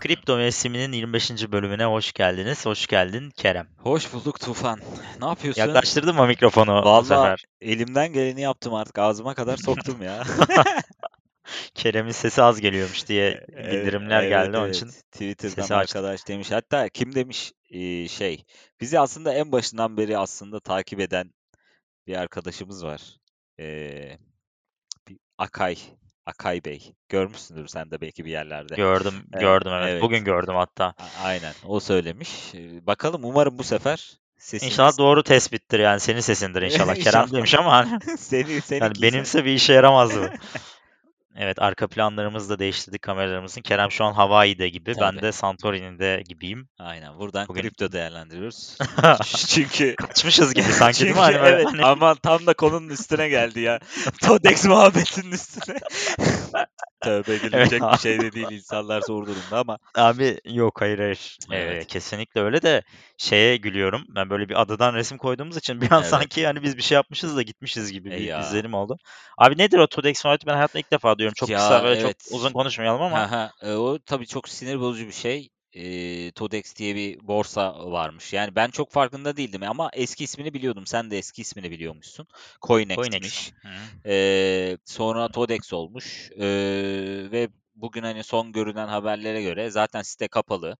Kripto mevsiminin 25. bölümüne hoş geldiniz. Hoş geldin Kerem. Hoş bulduk Tufan. Ne yapıyorsun? Yaklaştırdın mı mikrofonu bu Vallahi sefer? elimden geleni yaptım artık. Ağzıma kadar soktum ya. Kerem'in sesi az geliyormuş diye Evet, bildirimler evet, geldi onun evet. için. Twitter'dan sesi açtım. arkadaş demiş. Hatta kim demiş Ee, şey. Bizi aslında en başından beri aslında takip eden bir arkadaşımız var. Ee, bir Akay. Akay Bey. Görmüşsündür sen de belki bir yerlerde. Gördüm, Evet, gördüm evet. evet. Bugün gördüm hatta. A- Aynen. O söylemiş. Bakalım umarım bu sefer sesimiz İnşallah doğru tespittir yani senin sesindir inşallah. Kerem İnşallah. demiş ama hani seni yani seninkiyse- benimse bir işe yaramaz bu. Evet arka planlarımızı da değiştirdik kameralarımızın. Kerem şu an Hawaii'de gibi. Ben Tabii. de Santorini'de gibiyim. Aynen. Buradan Bugün- kripto değerlendiriyoruz. Çünkü Kaçmışız gibi sanki değil mi? Çünkü Hani evet hani- aman tam da konunun üstüne geldi ya. Todex muhabbetinin üstüne. Tövbe abi. bir şey de değil insanlar zor durumda ama. Abi yok hayır hayır. Ee, Evet. kesinlikle öyle de şeye gülüyorum. Ben böyle bir adadan resim koyduğumuz için bir an Evet. sanki hani biz bir şey yapmışız da gitmişiz gibi E bir ya. izlenim oldu. Abi nedir o Todex muhabbeti ben hayatımda ilk defa duyuyorum. Çok Ya, kısa böyle evet. çok uzun konuşmayalım ama. Aha, e, o tabii çok sinir bozucu bir şey. E, Todex diye bir borsa varmış. Yani ben çok farkında değildim ama eski ismini biliyordum. Sen de eski ismini biliyormuşsun. Coinex'miş. Coinex. Hı. Ee, sonra Todex olmuş Ee, ve bugün hani son görünen haberlere göre zaten site kapalı.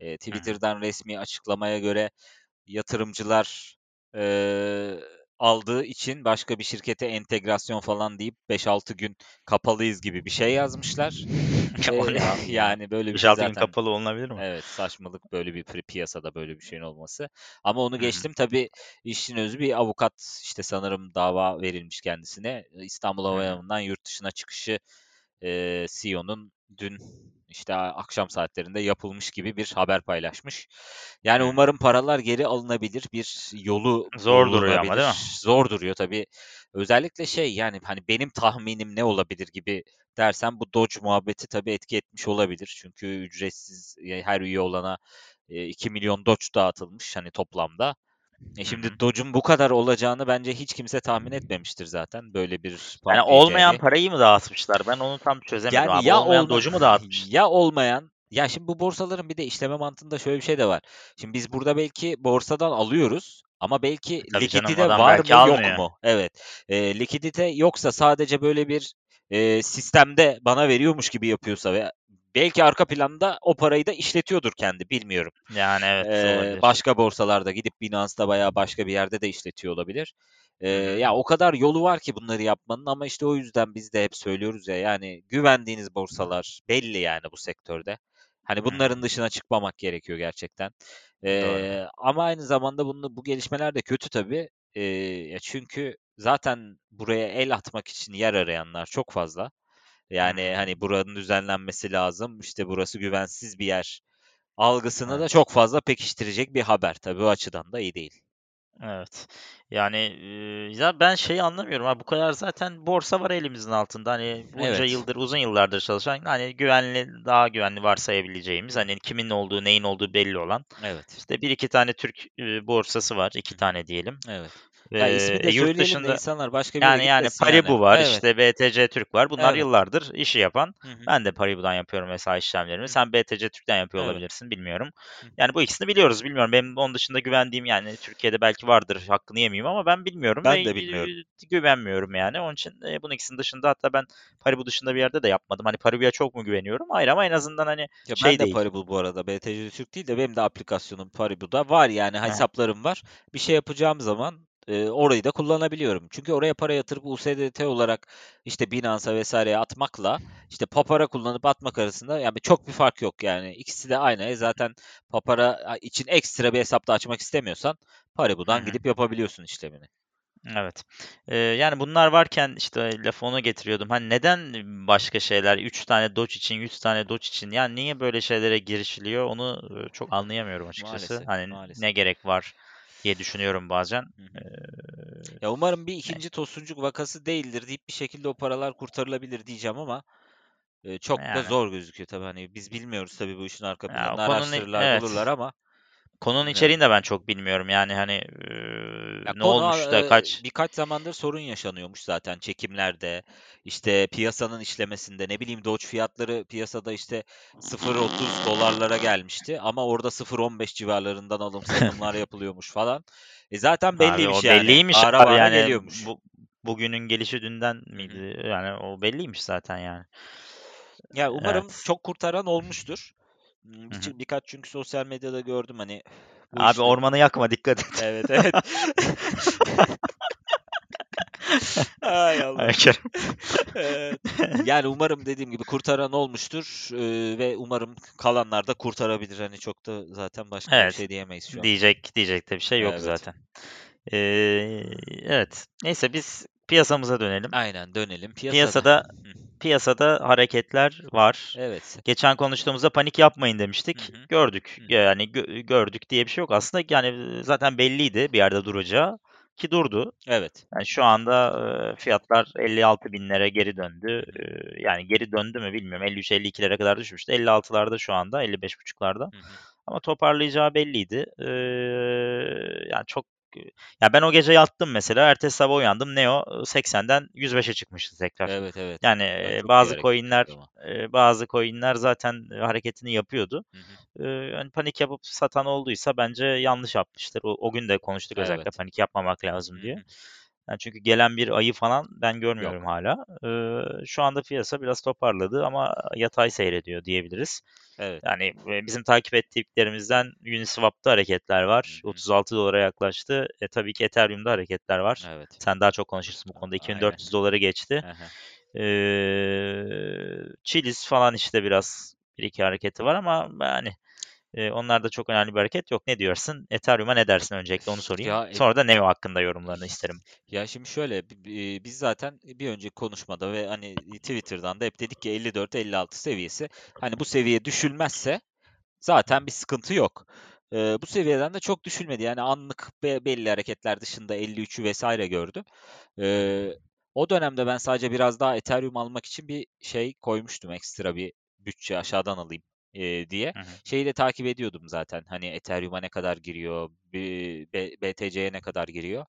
Ee, Twitter'dan resmi açıklamaya göre yatırımcılar ee, aldığı için başka bir şirkete entegrasyon falan deyip 5-6 gün kapalıyız gibi bir şey yazmışlar. Ee, yani böyle bir şey zaten kapalı olunabilir mi? Evet saçmalık böyle bir piyasada böyle bir şeyin olması. Ama onu geçtim tabii işin özü bir avukat işte sanırım dava verilmiş kendisine. İstanbul. Havalimanı'ndan yurt dışına çıkışı e, CEO'nun dün işte akşam saatlerinde yapılmış gibi bir haber paylaşmış. Yani umarım paralar geri alınabilir bir yolu Zor duruyor ama, değil mi? Zor duruyor tabii. Özellikle şey yani hani benim tahminim ne olabilir gibi dersen bu Doge muhabbeti tabii etki etmiş olabilir. Çünkü ücretsiz her üye olana e, 2 milyon Doge dağıtılmış hani toplamda. E şimdi hı. Doge'un bu kadar olacağını bence hiç kimse tahmin etmemiştir zaten. Böyle bir Yani olmayan parayı mı dağıtmışlar? Ben onu tam çözemedim Yani abi. ya olmayan olma- Doge'u mu dağıtmış? ya olmayan ya şimdi bu borsaların bir de işleme mantığında şöyle bir şey de var. Şimdi biz burada belki borsadan alıyoruz ama belki Tabii canım, likidite adam var belki mı almıyor. yok mu? Evet. E, likidite yoksa sadece böyle bir e, sistemde bana veriyormuş gibi yapıyorsa ve belki arka planda o parayı da işletiyordur kendi bilmiyorum. Yani evet Ee, olabilir. başka borsalarda gidip Binance'da veya başka bir yerde de işletiyor olabilir. Ee, ya o kadar yolu var ki bunları yapmanın ama işte o yüzden biz de hep söylüyoruz ya yani güvendiğiniz borsalar belli yani bu sektörde. Hani bunların dışına çıkmamak gerekiyor gerçekten. Doğru. Ee, ama aynı zamanda bunu, bu gelişmeler de kötü tabii. Ee, çünkü zaten buraya el atmak için yer arayanlar çok fazla. Yani hani buranın düzenlenmesi lazım. İşte burası güvensiz bir yer algısını da Evet. çok fazla pekiştirecek bir haber. Tabii o açıdan da iyi değil. Evet. Yani ya ben şeyi anlamıyorum abi bu kadar zaten borsa var elimizin altında hani bunca Evet. yıldır uzun yıllardır çalışan hani güvenli daha güvenli varsayabileceğimiz hani kimin olduğu neyin olduğu belli olan Evet. işte bir iki tane Türk borsası var iki tane diyelim. Evet. Ya Eee, ismi e, de yurt söyleyelim de dışında insanlar başka bir yani yani Paribu yani. var Evet. işte BTC Türk var bunlar Evet. yıllardır işi yapan Hı hı. ben de Paribu'dan yapıyorum mesela işlemlerimi Hı. sen BTC Türk'ten yapıyor Evet. olabilirsin bilmiyorum. Hı. Yani bu ikisini biliyoruz bilmiyorum benim onun dışında güvendiğim yani Türkiye'de belki vardır hakkını yemeyeyim ama ben bilmiyorum Ben ve de bilmiyorum. e, güvenmiyorum yani onun için e, bunun ikisinin dışında hatta ben Paribu dışında bir yerde de yapmadım hani Paribu'ya çok mu güveniyorum hayır ama en azından hani Ya şey ben de değil. Paribu bu arada. BTC Türk değil de benim de aplikasyonum Paribu'da var yani hesaplarım var. Bir şey yapacağım zaman e, orayı da kullanabiliyorum. Çünkü oraya para yatırıp USDT olarak işte Binance'a vesaireye atmakla işte Papara kullanıp atmak arasında yani çok bir fark yok yani. İkisi de aynı. E zaten Papara için ekstra bir hesap da açmak istemiyorsan Paribu'dan hı. gidip yapabiliyorsun işlemini. Evet. Eee, yani bunlar varken işte lafı ona getiriyordum. Hani neden başka şeyler 3 tane Doge için 100 tane Doge için yani niye böyle şeylere girişiliyor onu çok anlayamıyorum açıkçası. Maalesef, Hani maalesef. ne gerek var diye düşünüyorum bazen. Eee, Ya umarım bir ikinci tosuncuk vakası değildir deyip bir şekilde o paralar kurtarılabilir diyeceğim ama e, çok da yani zor gözüküyor tabii. Hani biz bilmiyoruz tabii bu işin arka planını araştırırlar evet. bulurlar ama Konunun içeriğini de ben çok bilmiyorum. Yani hani eee, Ya ne konu olmuş da kaç birkaç zamandır sorun yaşanıyormuş zaten çekimlerde, işte piyasanın işlemesinde. Ne bileyim Doge fiyatları piyasada işte 0.30 dolarlara gelmişti ama orada 0.15 civarlarından alım satımlar yapılıyormuş falan. E zaten Abi belliymiş o yani. belliymiş Ağıra abi yani geliyormuş. bu bugünün gelişi dünden miydi? Yani o belliymiş zaten yani. Ya umarım Evet. çok kurtaran olmuştur. Imm, Hı hı. birçi birkaç çünkü sosyal medyada gördüm hani Abi işte ormanı yakma dikkat et. Evet, evet. Ay Kerem. Evet. Yani umarım dediğim gibi kurtaran olmuştur, eee, ve umarım kalanlar da kurtarabilir. Hani çok da zaten başka bir Evet. şey diyemeyiz şu an. Diyecek diyecek de bir şey yok Evet. zaten. Eee, evet. Neyse biz piyasamıza dönelim. Aynen dönelim. Piyasada Piyasada. Piyasada hareketler var. Evet. Geçen konuştuğumuzda panik yapmayın demiştik. hı. Gördük. Hı. Yani gö gördük diye bir şey yok. Aslında yani zaten belliydi bir yerde duracağı ki durdu. Evet. Yani şu anda, fiyatlar 56.000'lere geri döndü. Yani geri döndü mü bilmiyorum. 53-52'lere kadar düşmüştü. 56'larda şu anda, 55.5'larda. Hı hı. Ama toparlayacağı belliydi. Eee, yani çok ya ben o gece yattım mesela. Ertesi sabah uyandım. Neo 80'den 105'e çıkmıştı tekrar. Evet, evet. Yani, iyi bazı coin'ler eee, bazı coin'ler zaten hareketini yapıyordu. Hı hı. Hani panik yapıp satan olduysa bence yanlış yapmıştır. O o gün de konuştuk özellikle Evet. panik yapmamak Hı lazım diye. hı. Yani çünkü gelen bir ayı falan ben görmüyorum Yok. hâlâ. Eee, şu anda piyasa biraz toparladı ama yatay seyrediyor diyebiliriz. Evet. Yani, bizim takip ettiklerimizden Uniswap'ta hareketler var. Hı hı. $36'lara yaklaştı. E, tabii ki Ethereum'da hareketler var. Evet. Sen daha çok konuşursun bu konuda. aynen. $2400'ları geçti. Hı. Eee, Chiliz falan işte biraz 1-2 hareketi var ama yani, eee, onlar da çok önemli bir hareket yok. Ne diyorsun? Ethereum'a ne dersin öncelikle onu sorayım. Ya, e Sonra da Neo hakkında yorumlarını isterim. Ya şimdi şöyle, bi bi biz zaten bir önceki konuşmada ve hani Twitter'dan da hep dedik ki 54-56 seviyesi. Hani bu seviye düşülmezse zaten bir sıkıntı yok. Eee, bu seviyeden de çok düşülmedi. Yani anlık be belli hareketler dışında 53'ü vesaire gördü. Hı hı. Eee, o dönemde ben sadece biraz daha Ethereum almak için bir şey koymuştum. Ekstra bir bütçe aşağıdan alayım, eee, diye. Hı hı. Şeyi de takip ediyordum zaten. Hani Ethereum'a ne kadar giriyor, BTC'ye ne kadar giriyor.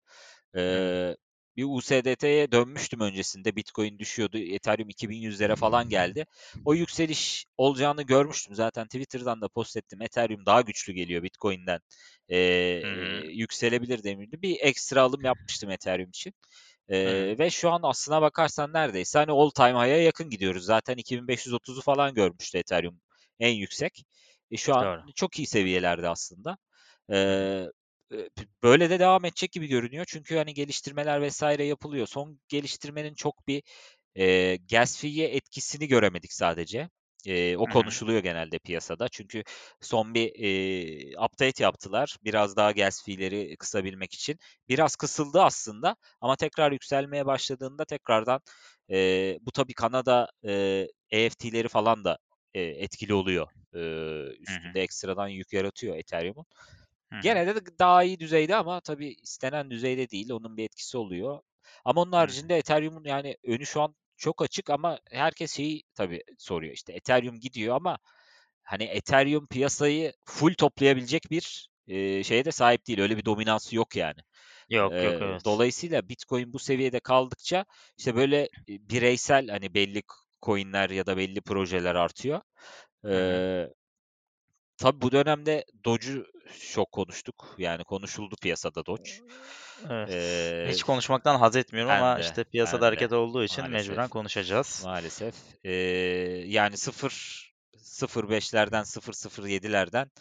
Eee, bir USDT'ye dönmüştüm öncesinde. Bitcoin düşüyordu. Ethereum 2100'lere falan geldi. O yükseliş olacağını görmüştüm. Zaten Twitter'dan da post ettim. Ethereum daha güçlü geliyor Bitcoin'den. Hı hı. yükselebilir demiştim. Bir ekstra alım yapmıştım Ethereum için. Eee, ve şu an aslına bakarsan neredeyse hani all time high'a yakın gidiyoruz. Zaten 2530'u falan görmüştü Ethereum en yüksek. E, şu an Doğru. çok iyi seviyelerde aslında. Eee, böyle de devam edecek gibi görünüyor. Çünkü hani geliştirmeler vesaire yapılıyor. Son geliştirmenin çok bir, eee, gas fee'ye etkisini göremedik sadece. Eee, o konuşuluyor genelde piyasada. Çünkü son bir, eee, update yaptılar. Biraz daha gas fee'leri kısabilmek için. Biraz kısıldı aslında ama tekrar yükselmeye başladığında tekrardan, eee, bu tabii Kanada, eee, EFT'leri falan da, eee, etkili oluyor. Hı. üstünde ekstradan yük yaratıyor Ethereum'un. Gene de daha iyi düzeyde ama tabii istenen düzeyde değil. Onun bir etkisi oluyor. Ama onun haricinde Ethereum'un yani önü şu an çok açık ama herkes şeyi tabii soruyor. İşte Ethereum gidiyor ama hani Ethereum piyasayı full toplayabilecek bir, eee, şeye de sahip değil. Öyle bir dominansı yok yani. Yok, yok, Eee, evet. dolayısıyla Bitcoin bu seviyede kaldıkça işte böyle, eee, bireysel hani belli coin'ler ya da belli projeler artıyor. Eee Tabii bu dönemde Doge'u çok konuştuk. Yani konuşuldu piyasada Doge. Evet. Eee, Hiç konuşmaktan haz etmiyorum ama de, işte piyasada ben de hareket olduğu için maalesef, mecburen konuşacağız. maalesef. Eee, yani 0 0.5'lerden 0.07'lerden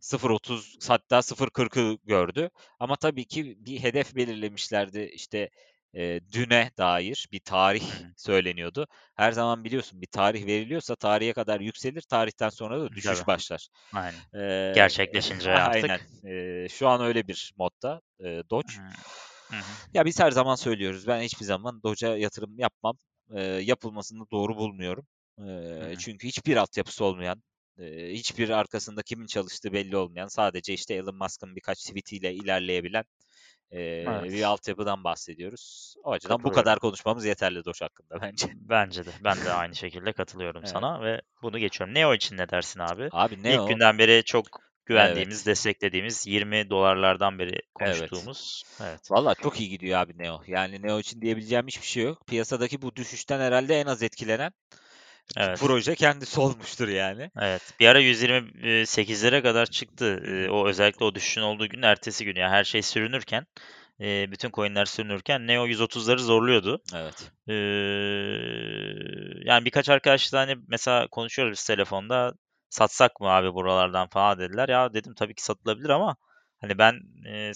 0.30 hatta 0.40'ı gördü. Ama tabii ki bir hedef belirlemişlerdi. İşte eee, düne dair bir tarih söyleniyordu. Her zaman biliyorsun bir tarih veriliyorsa tarihe kadar yükselir, tarihten sonra da düşüş Tabii. başlar. Aynen. Eee, Gerçekleşince aynen. artık. Eee, şu an öyle bir modda eee, Doge. Hı. Hı hı. Ya biz her zaman söylüyoruz. Ben hiçbir zaman Doge'a yatırım yapmam. Eee, yapılmasını doğru bulmuyorum. Hı Eee, hı. çünkü hiçbir altyapısı olmayan, hiçbir arkasında kimin çalıştığı belli olmayan, sadece işte Elon Musk'ın birkaç tweetiyle ilerleyebilen bir Evet. altyapıdan bahsediyoruz. O açıdan bu kadar konuşmamız yeterli Doge hakkında bence. Bence de. Ben de aynı şekilde katılıyorum Evet. sana ve bunu geçiyorum. Neo için ne dersin abi? Abi İlk Neo günden beri çok güvendiğimiz, Evet. desteklediğimiz 20 dolarlardan beri Evet. konuştuğumuz. Evet. Valla çok iyi gidiyor abi Neo. Yani Neo için diyebileceğim hiçbir şey yok. Piyasadaki bu düşüşten herhalde en az etkilenen Evet. proje kendisi olmuştur yani. Evet. Bir ara 128'lere kadar çıktı. Hı. o özellikle o düşüşün olduğu gün ertesi gün. Yani her şey sürünürken, e, bütün coinler sürünürken Neo 130'ları zorluyordu. Evet. Ee, yani birkaç arkadaşla hani mesela konuşuyoruz biz telefonda satsak mı abi buralardan falan dediler. Ya dedim tabii ki satılabilir ama hani ben e,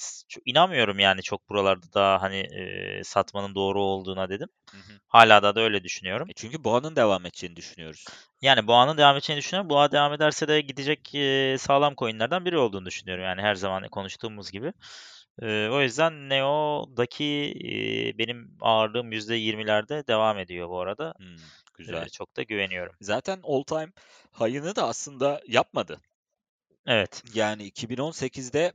inanmıyorum yani çok buralarda da hani e, satmanın doğru olduğuna dedim. Hı hı. Hala da da öyle düşünüyorum. E çünkü boğanın devam edeceğini düşünüyoruz. Yani boğanın devam edeceğini düşünüyorum. Boğa devam ederse de gidecek e, sağlam coinlerden biri olduğunu düşünüyorum. Yani her zaman konuştuğumuz gibi. E, o yüzden Neo'daki e, benim ağırlığım %20'lerde devam ediyor bu arada. Hmm, E, güzel. çok da güveniyorum. Zaten all time high'ını da aslında yapmadı. Evet. Yani 2018'de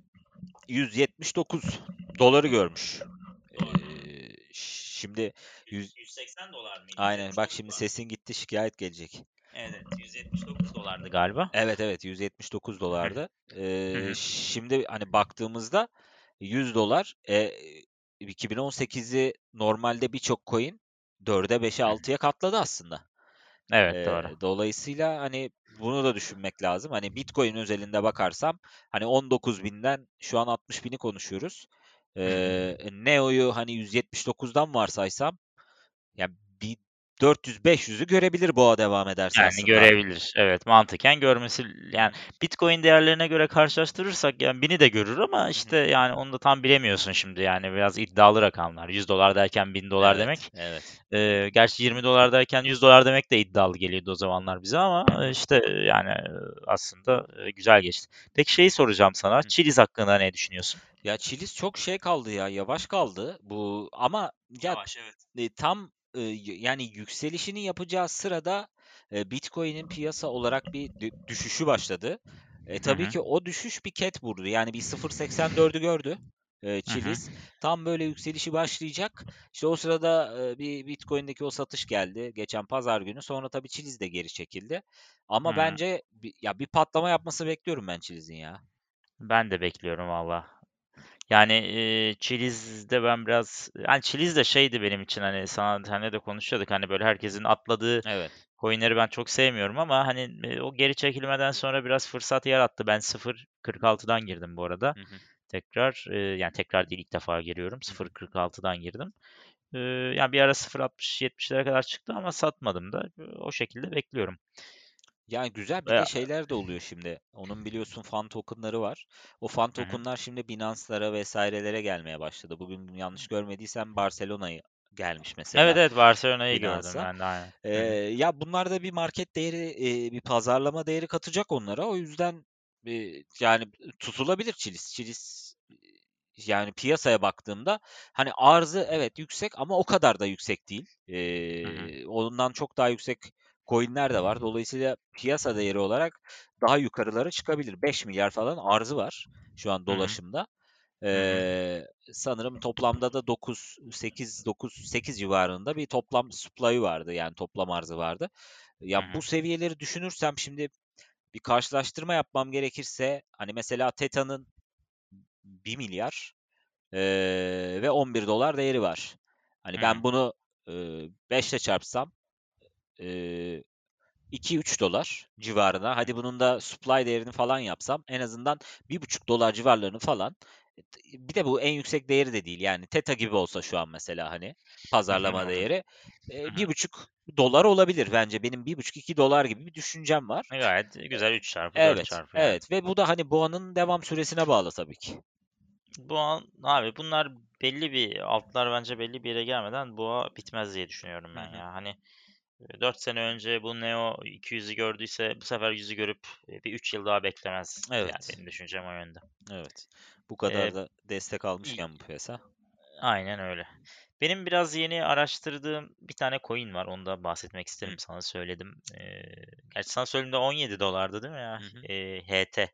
179 doları görmüş. Ee, şimdi yüz- 180 dolar mıydı? aynen bak şimdi sesin gitti şikayet gelecek. Evet, 179 dolardı galiba. Evet evet 179 dolardı. Ee, şimdi hani baktığımızda 100 dolar e, 2018'i normalde birçok coin 4'e 5'e 6'ya katladı aslında. Evet, Ee, doğru. dolayısıyla hani bunu da düşünmek lazım. Hani Bitcoin özelinde bakarsam hani 19 binden şu an 60 bini konuşuyoruz. Ee, Neo'yu hani 179'dan varsaysam yani 400-500'ü görebilir boğa devam ederse Yani aslında. görebilir. Evet, mantıken görmesi yani. Bitcoin değerlerine göre karşılaştırırsak yani bini de görür ama işte yani onu da tam bilemiyorsun şimdi yani biraz iddialı rakamlar. 100 dolar derken 1000 dolar Evet, demek. evet. Ee, gerçi 20 dolar derken 100 dolar demek de iddialı geliyordu o zamanlar bize ama işte yani aslında güzel geçti. Peki şeyi soracağım sana. Hı. Chiliz hakkında ne düşünüyorsun? Ya Chiliz çok şey kaldı ya, yavaş kaldı bu ama ya evet. e, tam e, y- yani yükselişini yapacağı sırada e, Bitcoin'in piyasa olarak bir dü- düşüşü başladı. E, tabii hı. ki o düşüş bir ket vurdu. Yani bir 0.84'ü gördü e, Hı. Tam böyle yükselişi başlayacak. İşte o sırada e, bir Bitcoin'deki o satış geldi geçen pazar günü. Sonra tabii Chiliz de geri çekildi. Ama Hı. bence ya bir patlama yapması bekliyorum ben Chiliz'in ya. Ben de bekliyorum valla. Yani e, Chiliz'de ben biraz yani Chiliz de şeydi benim için hani sana senle de konuşuyorduk hani böyle herkesin atladığı Evet. coinleri ben çok sevmiyorum ama hani e, o geri çekilmeden sonra biraz fırsat yarattı. Ben 0.46'dan girdim bu arada. Hı hı. Tekrar e, yani tekrar değil ilk defa giriyorum. Hı hı. 0.46'dan girdim. E, yani bir ara 0.60-70'lere kadar çıktı ama satmadım da. O şekilde bekliyorum. Yani güzel bir de şeyler de oluyor şimdi. Onun biliyorsun fan tokenları var. O fan hı hı. tokenlar şimdi Binance'lara vesairelere gelmeye başladı. Bugün yanlış görmediysem Barcelona'ya gelmiş Evet mesela evet Barcelona'yı gördüm Binance'a. ben de aynen. Ee, Hı hı. ya bunlar da bir market değeri, e, bir pazarlama değeri katacak onlara. O yüzden e, yani tutulabilir Chiliz. Chiliz e, yani piyasaya baktığımda hani arzı evet yüksek ama o kadar da yüksek değil. Hı hı. Ee, ondan çok daha yüksek coinler de var. Dolayısıyla piyasa değeri olarak daha yukarılara çıkabilir. 5 milyar falan arzı var şu an dolaşımda. Ee, sanırım toplamda da 9 8 9 8 civarında bir toplam supply'ı vardı. Yani toplam arzı vardı. Ya bu seviyeleri düşünürsem şimdi bir karşılaştırma yapmam gerekirse hani mesela Teta'nın 1 milyar eee, ve 11 dolar değeri var. Hani ben bunu 5 ile çarpsam eee 2-3 dolar civarına. Hadi bunun da supply değerini falan yapsam en azından 1,5 dolar civarlarını falan. E, Bir de bu en yüksek değeri de değil. Yani Teta gibi olsa şu an mesela hani pazarlama değeri e, hı. 1,5 dolar olabilir bence. Benim 1,5-2 dolar gibi bir düşüncem var. Gayet E, güzel 3 çarpı 4 Evet, çarpı yani. evet ve bu da hani boğanın devam süresine bağlı tabii ki. Bu an abi bunlar belli bir altlar bence belli bir yere gelmeden boğa bitmez diye düşünüyorum ben hı. ya. Hani 4 sene önce bu Neo 200'ü gördüyse bu sefer 100'ü görüp bir 3 yıl daha beklemez. Yani Evet, benim düşüncem o yönde. evet. Bu kadar Ee, da destek almışken bu piyasa. aynen öyle. Benim biraz yeni araştırdığım bir tane coin var. Onu da bahsetmek Hı isterim. Sana söyledim. Ee, gerçi sana söylediğimde 17 dolardı değil mi ya? hı. hı. Ee, HT.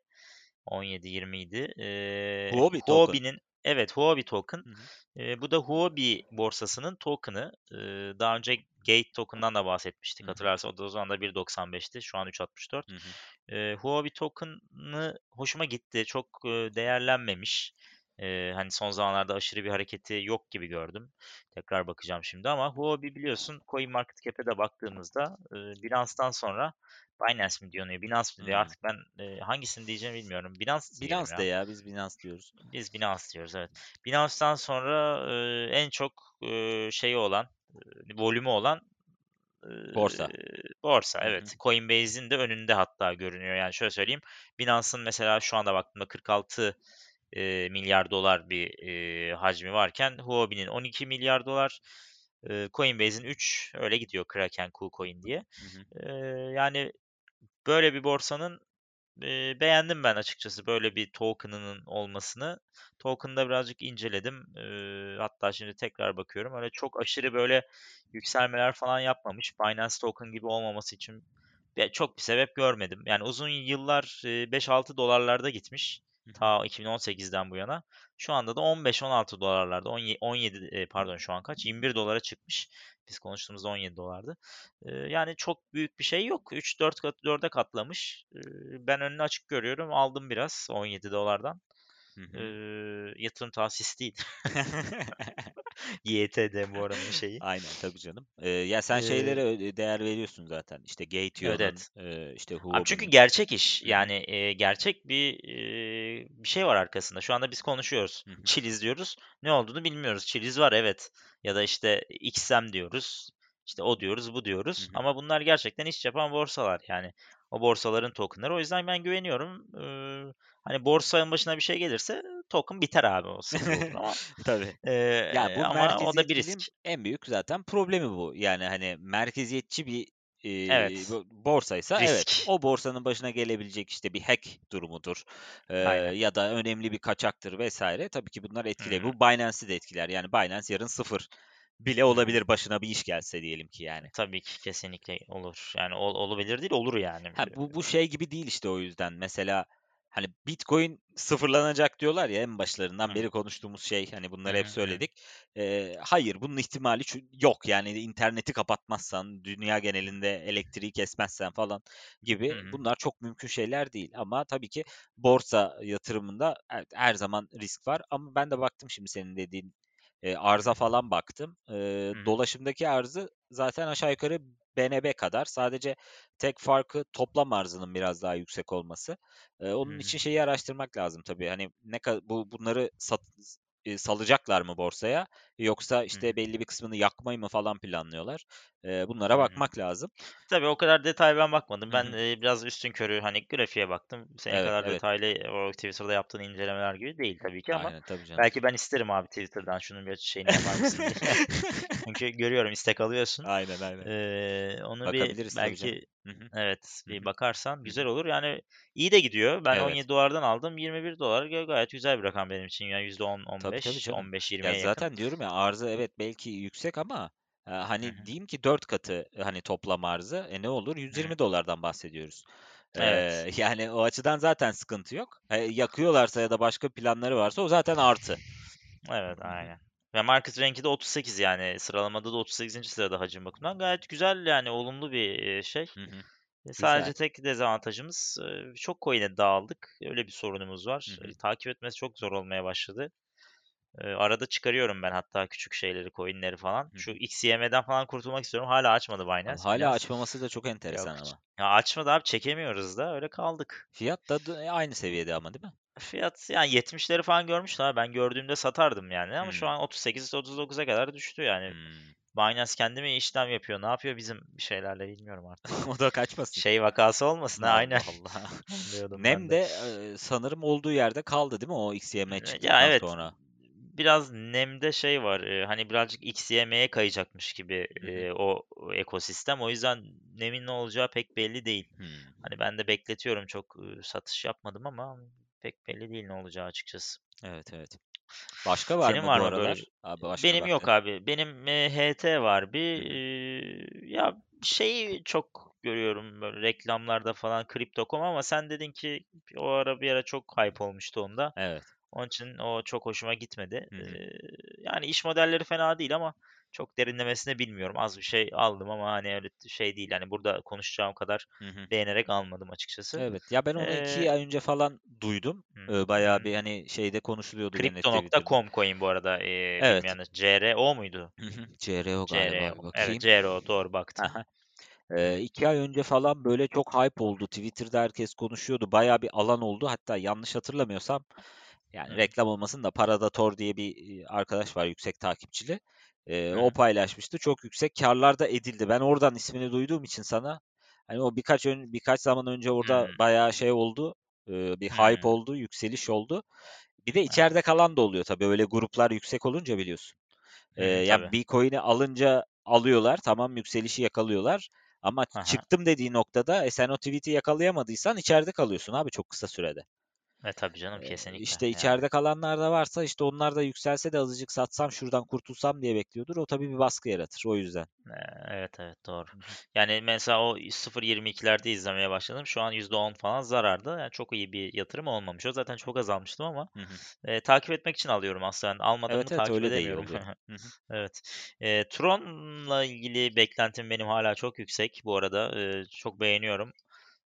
17-20 idi. Ee, Huobi. Huobi'nin Evet, Huobi token. Hı hı. Eee, bu da Huobi borsasının token'ı. Eee, daha önce Gate token'dan da bahsetmiştik. Hı hı. Hatırlarsan o da o zaman da 1.95'ti. Şu an 3.64. Hı hı. Eee, Huobi token'ı hoşuma gitti. Çok eee, değerlenmemiş. Eee, hani son zamanlarda aşırı bir hareketi yok gibi gördüm. Tekrar bakacağım şimdi ama Huobi biliyorsun CoinMarketCap'e de baktığımızda eee Binance'dan sonra Binance mi diyor ne? Binance mi diyor? Hımm. Artık ben eee, hangisini diyeceğimi bilmiyorum. Binance Binance ya. de ya, biz Binance diyoruz. Biz Binance diyoruz evet. Binance'dan sonra eee, en çok eee, şeyi olan, eee, volümü olan Borsa. borsa evet. Coinbase'in de önünde hatta görünüyor. Yani şöyle söyleyeyim. Binance'ın mesela şu anda baktığımda 46 eee, milyar dolar bir eee, hacmi varken Huobi'nin 12 milyar dolar, eee, Coinbase'in 3 öyle gidiyor Kraken, KuCoin diye. Hı hı. Eee, yani böyle bir borsanın eee, beğendim ben açıkçası böyle bir token'ının olmasını. Token'ı da birazcık inceledim. Eee, hatta şimdi tekrar bakıyorum. Öyle çok aşırı böyle yükselmeler falan yapmamış. Binance token gibi olmaması için çok bir sebep görmedim. Yani uzun yıllar eee, 5-6 dolarlarda gitmiş. Ta 2018'den bu yana. Şu anda da 15-16 dolarlarda. 17, 17 e, pardon şu an kaç? 21 dolara çıkmış. Biz konuştuğumuzda 17 dolardı. Yani çok büyük bir şey yok. 3-4 kat 4'e katlamış. Ben önünü açık görüyorum. Aldım biraz 17 dolardan. Hı hı. Yatırım tavsiyesi değil. YTD bu aranın şeyi. Aynen tabii canım. Eee, ya sen şeylere Eee ö değer veriyorsun zaten. İşte Evet, Gateion'un, evet. eee, işte Abi çünkü gerçek iş. Yani eee, gerçek bir eee, bir şey var arkasında. Şu anda biz konuşuyoruz. Hı hı. Chiliz diyoruz. Ne olduğunu bilmiyoruz. Chiliz var evet. Ya da işte XM diyoruz. İşte o diyoruz, bu diyoruz. hı. Ama bunlar gerçekten iş yapan borsalar. Yani o borsaların tokenları. O yüzden ben güveniyorum. Eee, hani borsanın başına bir şey gelirse token biter abi. O ama Tabii. Ya eee, bu ama o da bir risk. en büyük zaten problemi bu. Yani hani merkeziyetçi bir eee, Evet. bo borsaysa evet Risk. o borsanın başına gelebilecek işte bir hack durumudur Aynen. ya da önemli bir kaçaktır vesaire. Tabii ki bunlar etkiler. Bu Binance'i de etkiler. Yani Binance yarın sıfır bile olabilir başına bir iş gelse diyelim ki yani. Tabii ki kesinlikle olur. Yani ol, olabilir değil olur yani. Ha bu bu şey gibi değil işte o yüzden. Mesela hani Bitcoin sıfırlanacak diyorlar ya en başlarından hı. beri konuştuğumuz şey. Hani bunları hı. hep söyledik. Eee, hayır bunun ihtimali yok. Yani interneti kapatmazsan, dünya genelinde elektriği kesmezsen falan gibi hı. bunlar çok mümkün şeyler değil. Ama tabii ki borsa yatırımında evet, her zaman risk var. Ama ben de baktım şimdi senin dediğin e, arza falan baktım. E, dolaşımdaki arzı zaten aşağı yukarı BNB kadar. Sadece tek farkı toplam arzının biraz daha yüksek olması. E, onun hı. için şeyi araştırmak lazım tabii. Hani ne bu bunları sat, e, salacaklar mı borsaya yoksa işte belli bir kısmını yakmayı mı falan planlıyorlar. E, bunlara bakmak lazım. Tabii o kadar detay ben bakmadım. Ben e, biraz üstünkörü hani grafiğe baktım. Senin Evet, kadar evet. detaylı o Twitter'da yaptığın incelemeler gibi değil tabii ki ama Aynen tabii canım. belki ben isterim abi Twitter'dan şunun bir şeyini yapar mısın diye. Çünkü görüyorum istek alıyorsun. Aynen aynen. Eee, onu bir belki Hı hı. evet bir bakarsan güzel olur. Yani iyi de gidiyor. Ben Evet. 17 dolardan aldım. 21 dolar Ga- gayet güzel bir rakam benim için. Yani Tabii tabii %10, canım. 15, Ya 15-20'ye yakın. zaten diyorum ya arzı evet belki yüksek ama e, Hı hani hı, diyeyim ki 4 katı hani toplam arzı e ne olur hı hı. 120 dolardan bahsediyoruz. Evet. Ee, yani o açıdan zaten sıkıntı yok. E, yakıyorlarsa ya da başka planları varsa o zaten artı. Evet Hı hı. aynen. Ve market rank'i de 38 yani sıralamada da 38. sırada hacim bakımından. Gayet güzel yani olumlu bir şey. Hı hı. E, Güzel. Sadece tek dezavantajımız çok coin'e dağıldık. Öyle bir sorunumuz Hı var. hı. E, Takip etmesi çok zor olmaya başladı. E, Arada çıkarıyorum ben hatta küçük şeyleri, coin'leri falan. Hı Şu. XYM'den falan kurtulmak istiyorum. Hala açmadı Abi Binance hala biraz. açmaması da çok Yok. enteresan ama. Ya açmadı abi çekemiyoruz da öyle kaldık. Fiyat da d- aynı seviyede ama değil mi? Fiyat yani 70'leri falan görmüştüm abi. Ben gördüğümde satardım yani ama şu Hmm. an 38-39'a kadar düştü yani. Hmm. Binance kendi mi işlem yapıyor? Ne yapıyor bizim şeylerle bilmiyorum artık. O da kaçmasın. Şey vakası olmasın ha aynen. Allah Nem de. de e, sanırım olduğu yerde kaldı değil mi o XYM E, Ya çıktıktan evet sonra? Biraz nemde şey var. e, Hani birazcık XYM'ye kayacakmış gibi e, o ekosistem. O yüzden nemin ne olacağı pek belli değil. Hmm. Hani ben de bekletiyorum çok e, satış yapmadım ama pek belli değil ne olacağı açıkçası. Evet evet. Başka var Senin mı var bu mı böyle? aralar? Abi başka Benim yok baktın. abi. Benim e, HT var bir. e, ya şeyi çok görüyorum böyle reklamlarda falan Crypto.com ama sen dedin ki o ara bir ara çok hype olmuştu onda. Evet. Onun için o çok hoşuma gitmedi. Hı hı. Yani iş modelleri fena değil ama çok derinlemesine bilmiyorum. Az bir şey aldım ama hani öyle şey değil. Yani burada konuşacağım kadar Hı hı. beğenerek almadım açıkçası. Evet. Ya ben onu Eee 2 ay önce falan duydum. Hı bayağı bir hani şeyde konuşuluyordu. Crypto.com coin bu arada eee Evet. bilmeyenler. CRO muydu? Hı hı. CRO galiba CRO. Evet. CRO doğru baktım. hı. Eee, 2 ay önce falan böyle çok hype oldu. Twitter'da herkes konuşuyordu. Bayağı bir alan oldu. Hatta yanlış hatırlamıyorsam yani Hı. reklam olmasın da Paradator diye bir, arkadaş var yüksek takipçili. Eee, o Hı. paylaşmıştı. Çok yüksek kârlar da edildi. Ben oradan ismini duyduğum için sana hani o birkaç ön birkaç zaman önce orada Hımm. bayağı şey oldu, eee, bir hype Hımm. oldu, yükseliş oldu. Bir de Evet. içeride kalan da oluyor tabii. Öyle gruplar yüksek olunca biliyorsun. Hı Eee, hı. ya Tabii. bir coin'i alınca alıyorlar. Tamam yükselişi yakalıyorlar. Ama hı. çıktım dediği noktada e, sen o tweet'i yakalayamadıysan içeride kalıyorsun abi çok kısa sürede. E, tabii canım kesinlikle işte yani. içeride kalanlar da varsa işte onlar da yükselse de azıcık satsam şuradan kurtulsam diye bekliyordur. O tabii bir baskı yaratır o yüzden. Eee, evet, evet doğru. Yani mesela o 0.22'lerde izlemeye başladım. Şu an %10 falan zararda. Yani çok iyi bir yatırım olmamış. O zaten çok azalmıştım ama Hı hı. eee, takip etmek için alıyorum aslında. Mı Evet evet takip öyle edemiyorum. Evet. Eee, Tron'la ilgili beklentim benim hala çok yüksek bu arada. Eee, çok beğeniyorum.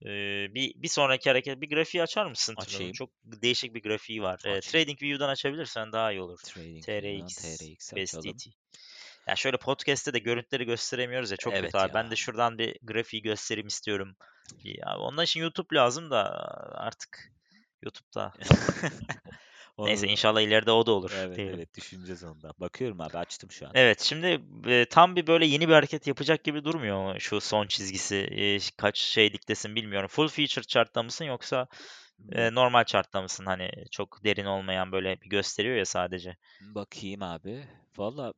Eee, bir bir sonraki hareket bir grafiği açar mısın? Açayım. Çok değişik bir grafiği var. Eee, Açayım. TradingView'dan açabilirsen daha iyi olur. TradingView'dan TRX, açalım. BESTT. Ya şöyle podcast'te de görüntüleri gösteremiyoruz ya çok kötü Evet abi. Ben de şuradan bir grafiği göstereyim istiyorum. Ya onun için YouTube lazım da artık YouTube'da. Neyse Onu inşallah ileride o da olur Evet diyelim. evet düşüneceğiz onu da. Bakıyorum abi açtım şu an. Evet şimdi eee, tam bir böyle yeni bir hareket yapacak gibi durmuyor şu son çizgisi. Eee, kaç şeyliktesin bilmiyorum. Full feature chart'ta mısın yoksa eee, normal chart'ta mısın? Hani çok derin olmayan böyle bir gösteriyor ya sadece. bakayım abi. Valla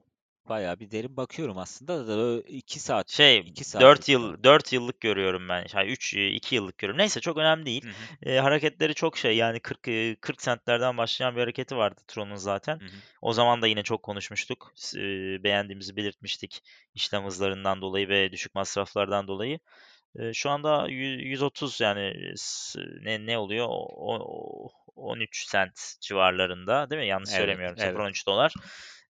bayağı bir derin bakıyorum aslında da böyle 2 saat Şey 2 4 saatlik falan. yıl 4 yıllık görüyorum ben. Yani 3 2 yıllık görüyorum. Neyse çok önemli değil. Hı hı. Eee, hareketleri çok şey yani 40 eee, 40 centlerden başlayan bir hareketi vardı Tron'un zaten. Hı hı. O zaman da yine çok konuşmuştuk. Eee, beğendiğimizi belirtmiştik işlem hızlarından dolayı ve düşük masraflardan dolayı. Eee, şu anda yü- 130 yani ne ne oluyor? O, o- 13 cent civarlarında değil mi? Yanlış Evet, söylemiyorum. evet. 0.13 dolar.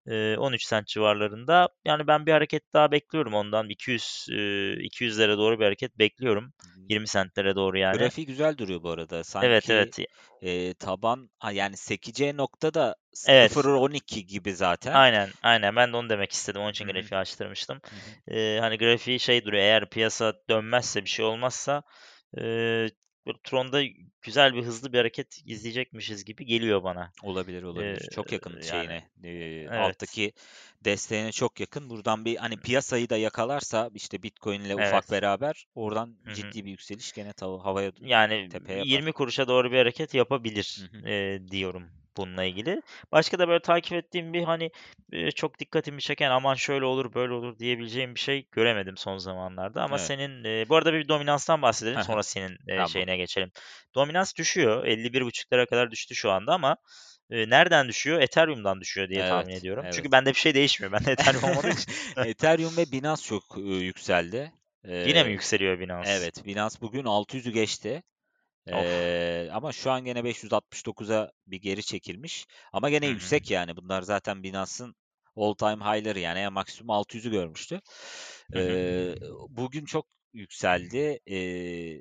Eee, 13 cent civarlarında. Yani ben bir hareket daha bekliyorum ondan. 200 eee, 200'lere doğru bir hareket bekliyorum. 20 centlere doğru yani. Grafiği güzel duruyor bu arada. Evet Sanki evet. e, taban yani sekeceği nokta da Evet. 0.12 gibi zaten. Aynen, aynen. Ben de onu demek istedim. Onun için Hı hı. grafiği açtırmıştım. Eee, hani grafiği şey duruyor. Eğer piyasa dönmezse bir şey olmazsa böyle Tron'da güzel bir hızlı bir hareket izleyecekmişiz gibi geliyor bana. Olabilir olabilir. Çok yakın yani şeyine, e, evet. alttaki desteğine çok yakın. Buradan bir hani piyasayı da yakalarsa işte Bitcoin ile ufak Evet. beraber oradan Hı hı. ciddi bir yükseliş gene tav- havaya Yani tepeye yapar. 20 kuruşa doğru bir hareket yapabilir eee, diyorum bununla ilgili. Başka da böyle takip ettiğim bir hani eee, çok dikkatimi çeken aman şöyle olur böyle olur diyebileceğim bir şey göremedim son zamanlarda. Ama Evet. senin eee, bu arada bir dominanstan bahsedelim sonra senin eee, Tamam. şeyine geçelim. Dominans düşüyor 51.5'lara kadar düştü şu anda ama eee, nereden düşüyor? Ethereum'dan düşüyor diye tahmin Evet, ediyorum. Çünkü evet. bende bir şey değişmiyor. Bende Ethereum olmadığı için. Ethereum ve Binance çok e, yükseldi. Yine mi Ee, yükseliyor Binance? evet, Binance bugün 600'ü geçti. Of. Ee, ama şu an gene 569'a bir geri çekilmiş. Ama gene Hı hı. yüksek yani. Bunlar zaten Binance'ın all time high'ları yani en maksimum 600'ü görmüştü. Hı hı. Ee, bugün çok yükseldi. Ee,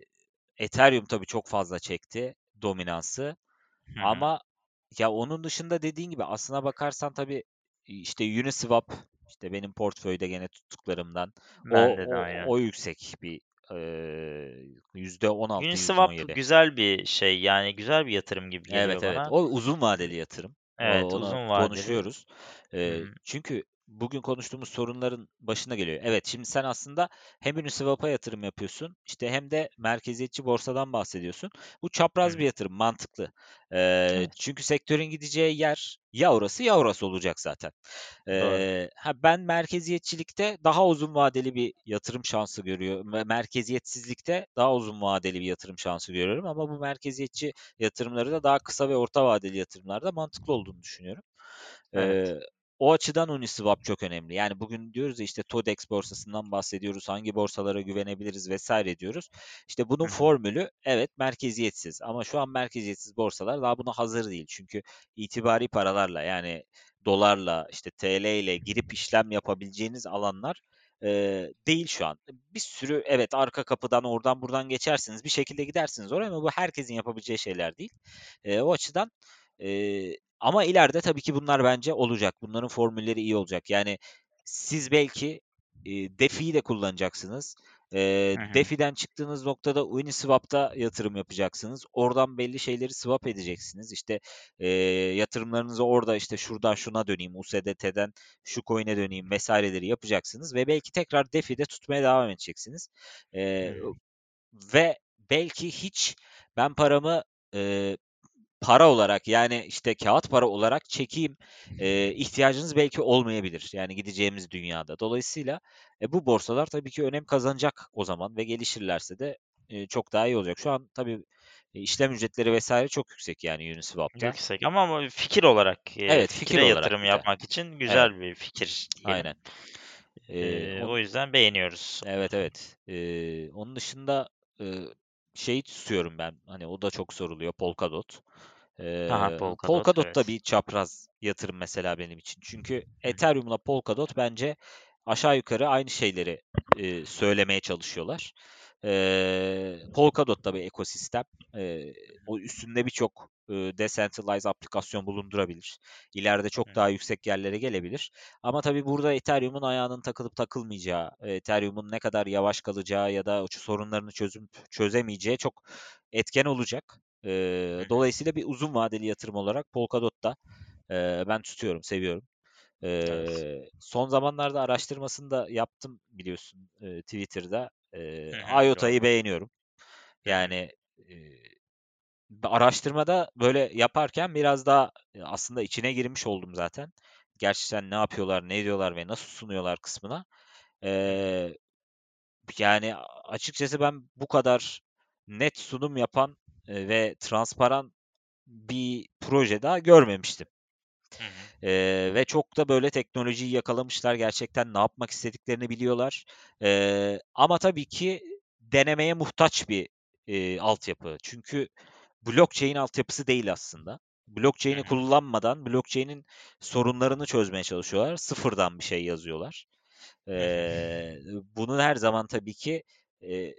Ethereum tabii çok fazla çekti dominansı. Hı hı. Ama ya onun dışında dediğin gibi aslına bakarsan tabii işte Uniswap işte benim portföyde gene tuttuklarımdan o Bende de o, o yüksek bir eee, yüzde on altı yüzde on Uniswap yedi. güzel bir şey yani güzel bir yatırım gibi Evet geliyor evet. bana. O uzun vadeli yatırım. O, Evet onu uzun vadeli. konuşuyoruz. Eee, hı. çünkü bugün konuştuğumuz sorunların başına geliyor. Evet, şimdi sen aslında hem Uniswap'a yatırım yapıyorsun, işte hem de merkeziyetçi borsadan bahsediyorsun. Bu çapraz hı. bir yatırım, mantıklı. Eee, Evet, çünkü sektörün gideceği yer ya orası ya orası olacak zaten. doğru. Eee, ha ben merkeziyetçilikte daha uzun vadeli bir yatırım şansı görüyorum. Merkeziyetsizlikte daha uzun vadeli bir yatırım şansı görüyorum ama bu merkeziyetçi yatırımları da daha kısa ve orta vadeli yatırımlarda mantıklı olduğunu düşünüyorum. Evet. Eee, o açıdan Uniswap çok önemli. Yani bugün diyoruz ya işte TODEX borsasından bahsediyoruz. Hangi borsalara güvenebiliriz vesaire diyoruz. İşte bunun formülü evet merkeziyetsiz ama şu an merkeziyetsiz borsalar daha buna hazır değil. Çünkü itibari paralarla yani dolarla işte TL ile girip işlem yapabileceğiniz alanlar e, değil şu an. Bir sürü evet arka kapıdan oradan buradan geçersiniz bir şekilde gidersiniz oraya ama bu herkesin yapabileceği şeyler değil. E, o açıdan e, ama ileride tabii ki bunlar bence olacak. Bunların formülleri iyi olacak. Yani siz belki e, DeFi'yi de kullanacaksınız. E, DeFi'den çıktığınız noktada Uniswap'ta yatırım yapacaksınız. Oradan belli şeyleri swap edeceksiniz. İşte e, yatırımlarınızı orada işte şuradan şuna döneyim, USDT'den şu coin'e döneyim vesaireleri yapacaksınız ve belki tekrar DeFi'de tutmaya devam edeceksiniz. E, ve belki hiç ben paramı e, para olarak yani işte kağıt para olarak çekeyim e, ihtiyacınız belki olmayabilir. Yani gideceğimiz dünyada. Dolayısıyla e, bu borsalar tabii ki önem kazanacak o zaman ve gelişirlerse de e, çok daha iyi olacak. Şu an tabii e, işlem ücretleri vesaire çok yüksek yani Uniswap'ta. Yüksek ama fikir olarak e, evet, fikir fikire olarak yatırım yapmak için güzel evet. bir fikir. Diyelim. Aynen. Ee, o, o yüzden beğeniyoruz. Evet evet. Ee, onun dışında e, şey tutuyorum ben. Hani o da çok soruluyor. Polkadot. Ee, Aha, Polkadot, Polkadot evet. da bir çapraz yatırım mesela benim için. Çünkü Ethereum'la Polkadot bence aşağı yukarı aynı şeyleri e, söylemeye çalışıyorlar. E, Polkadot da bir ekosistem. E, o üstünde birçok e, decentralized aplikasyon bulundurabilir. İleride çok daha yüksek yerlere gelebilir. Ama tabii burada Ethereum'un ayağının takılıp takılmayacağı, Ethereum'un ne kadar yavaş kalacağı ya da sorunlarını çözüm çözemeyeceği çok etken olacak. E, dolayısıyla bir uzun vadeli yatırım olarak Polkadot da e, ben tutuyorum, seviyorum. Ee, Evet. son zamanlarda araştırmasını da yaptım biliyorsun e, Twitter'da. E, IOTA'yı beğeniyorum. Yani e, araştırmada böyle yaparken biraz daha aslında içine girmiş oldum zaten. Gerçekten ne yapıyorlar, ne ediyorlar ve nasıl sunuyorlar kısmına. E, yani açıkçası ben bu kadar net sunum yapan e, ve transparan bir proje daha görmemiştim. Hı hı. Ee, ve çok da böyle teknolojiyi yakalamışlar. Gerçekten ne yapmak istediklerini biliyorlar. Ee, ama tabii ki denemeye muhtaç bir e, altyapı. Çünkü blockchain altyapısı değil aslında. Blockchain'i Hı kullanmadan blockchain'in sorunlarını çözmeye çalışıyorlar. Sıfırdan bir şey yazıyorlar. Ee, bunun her zaman tabii ki e,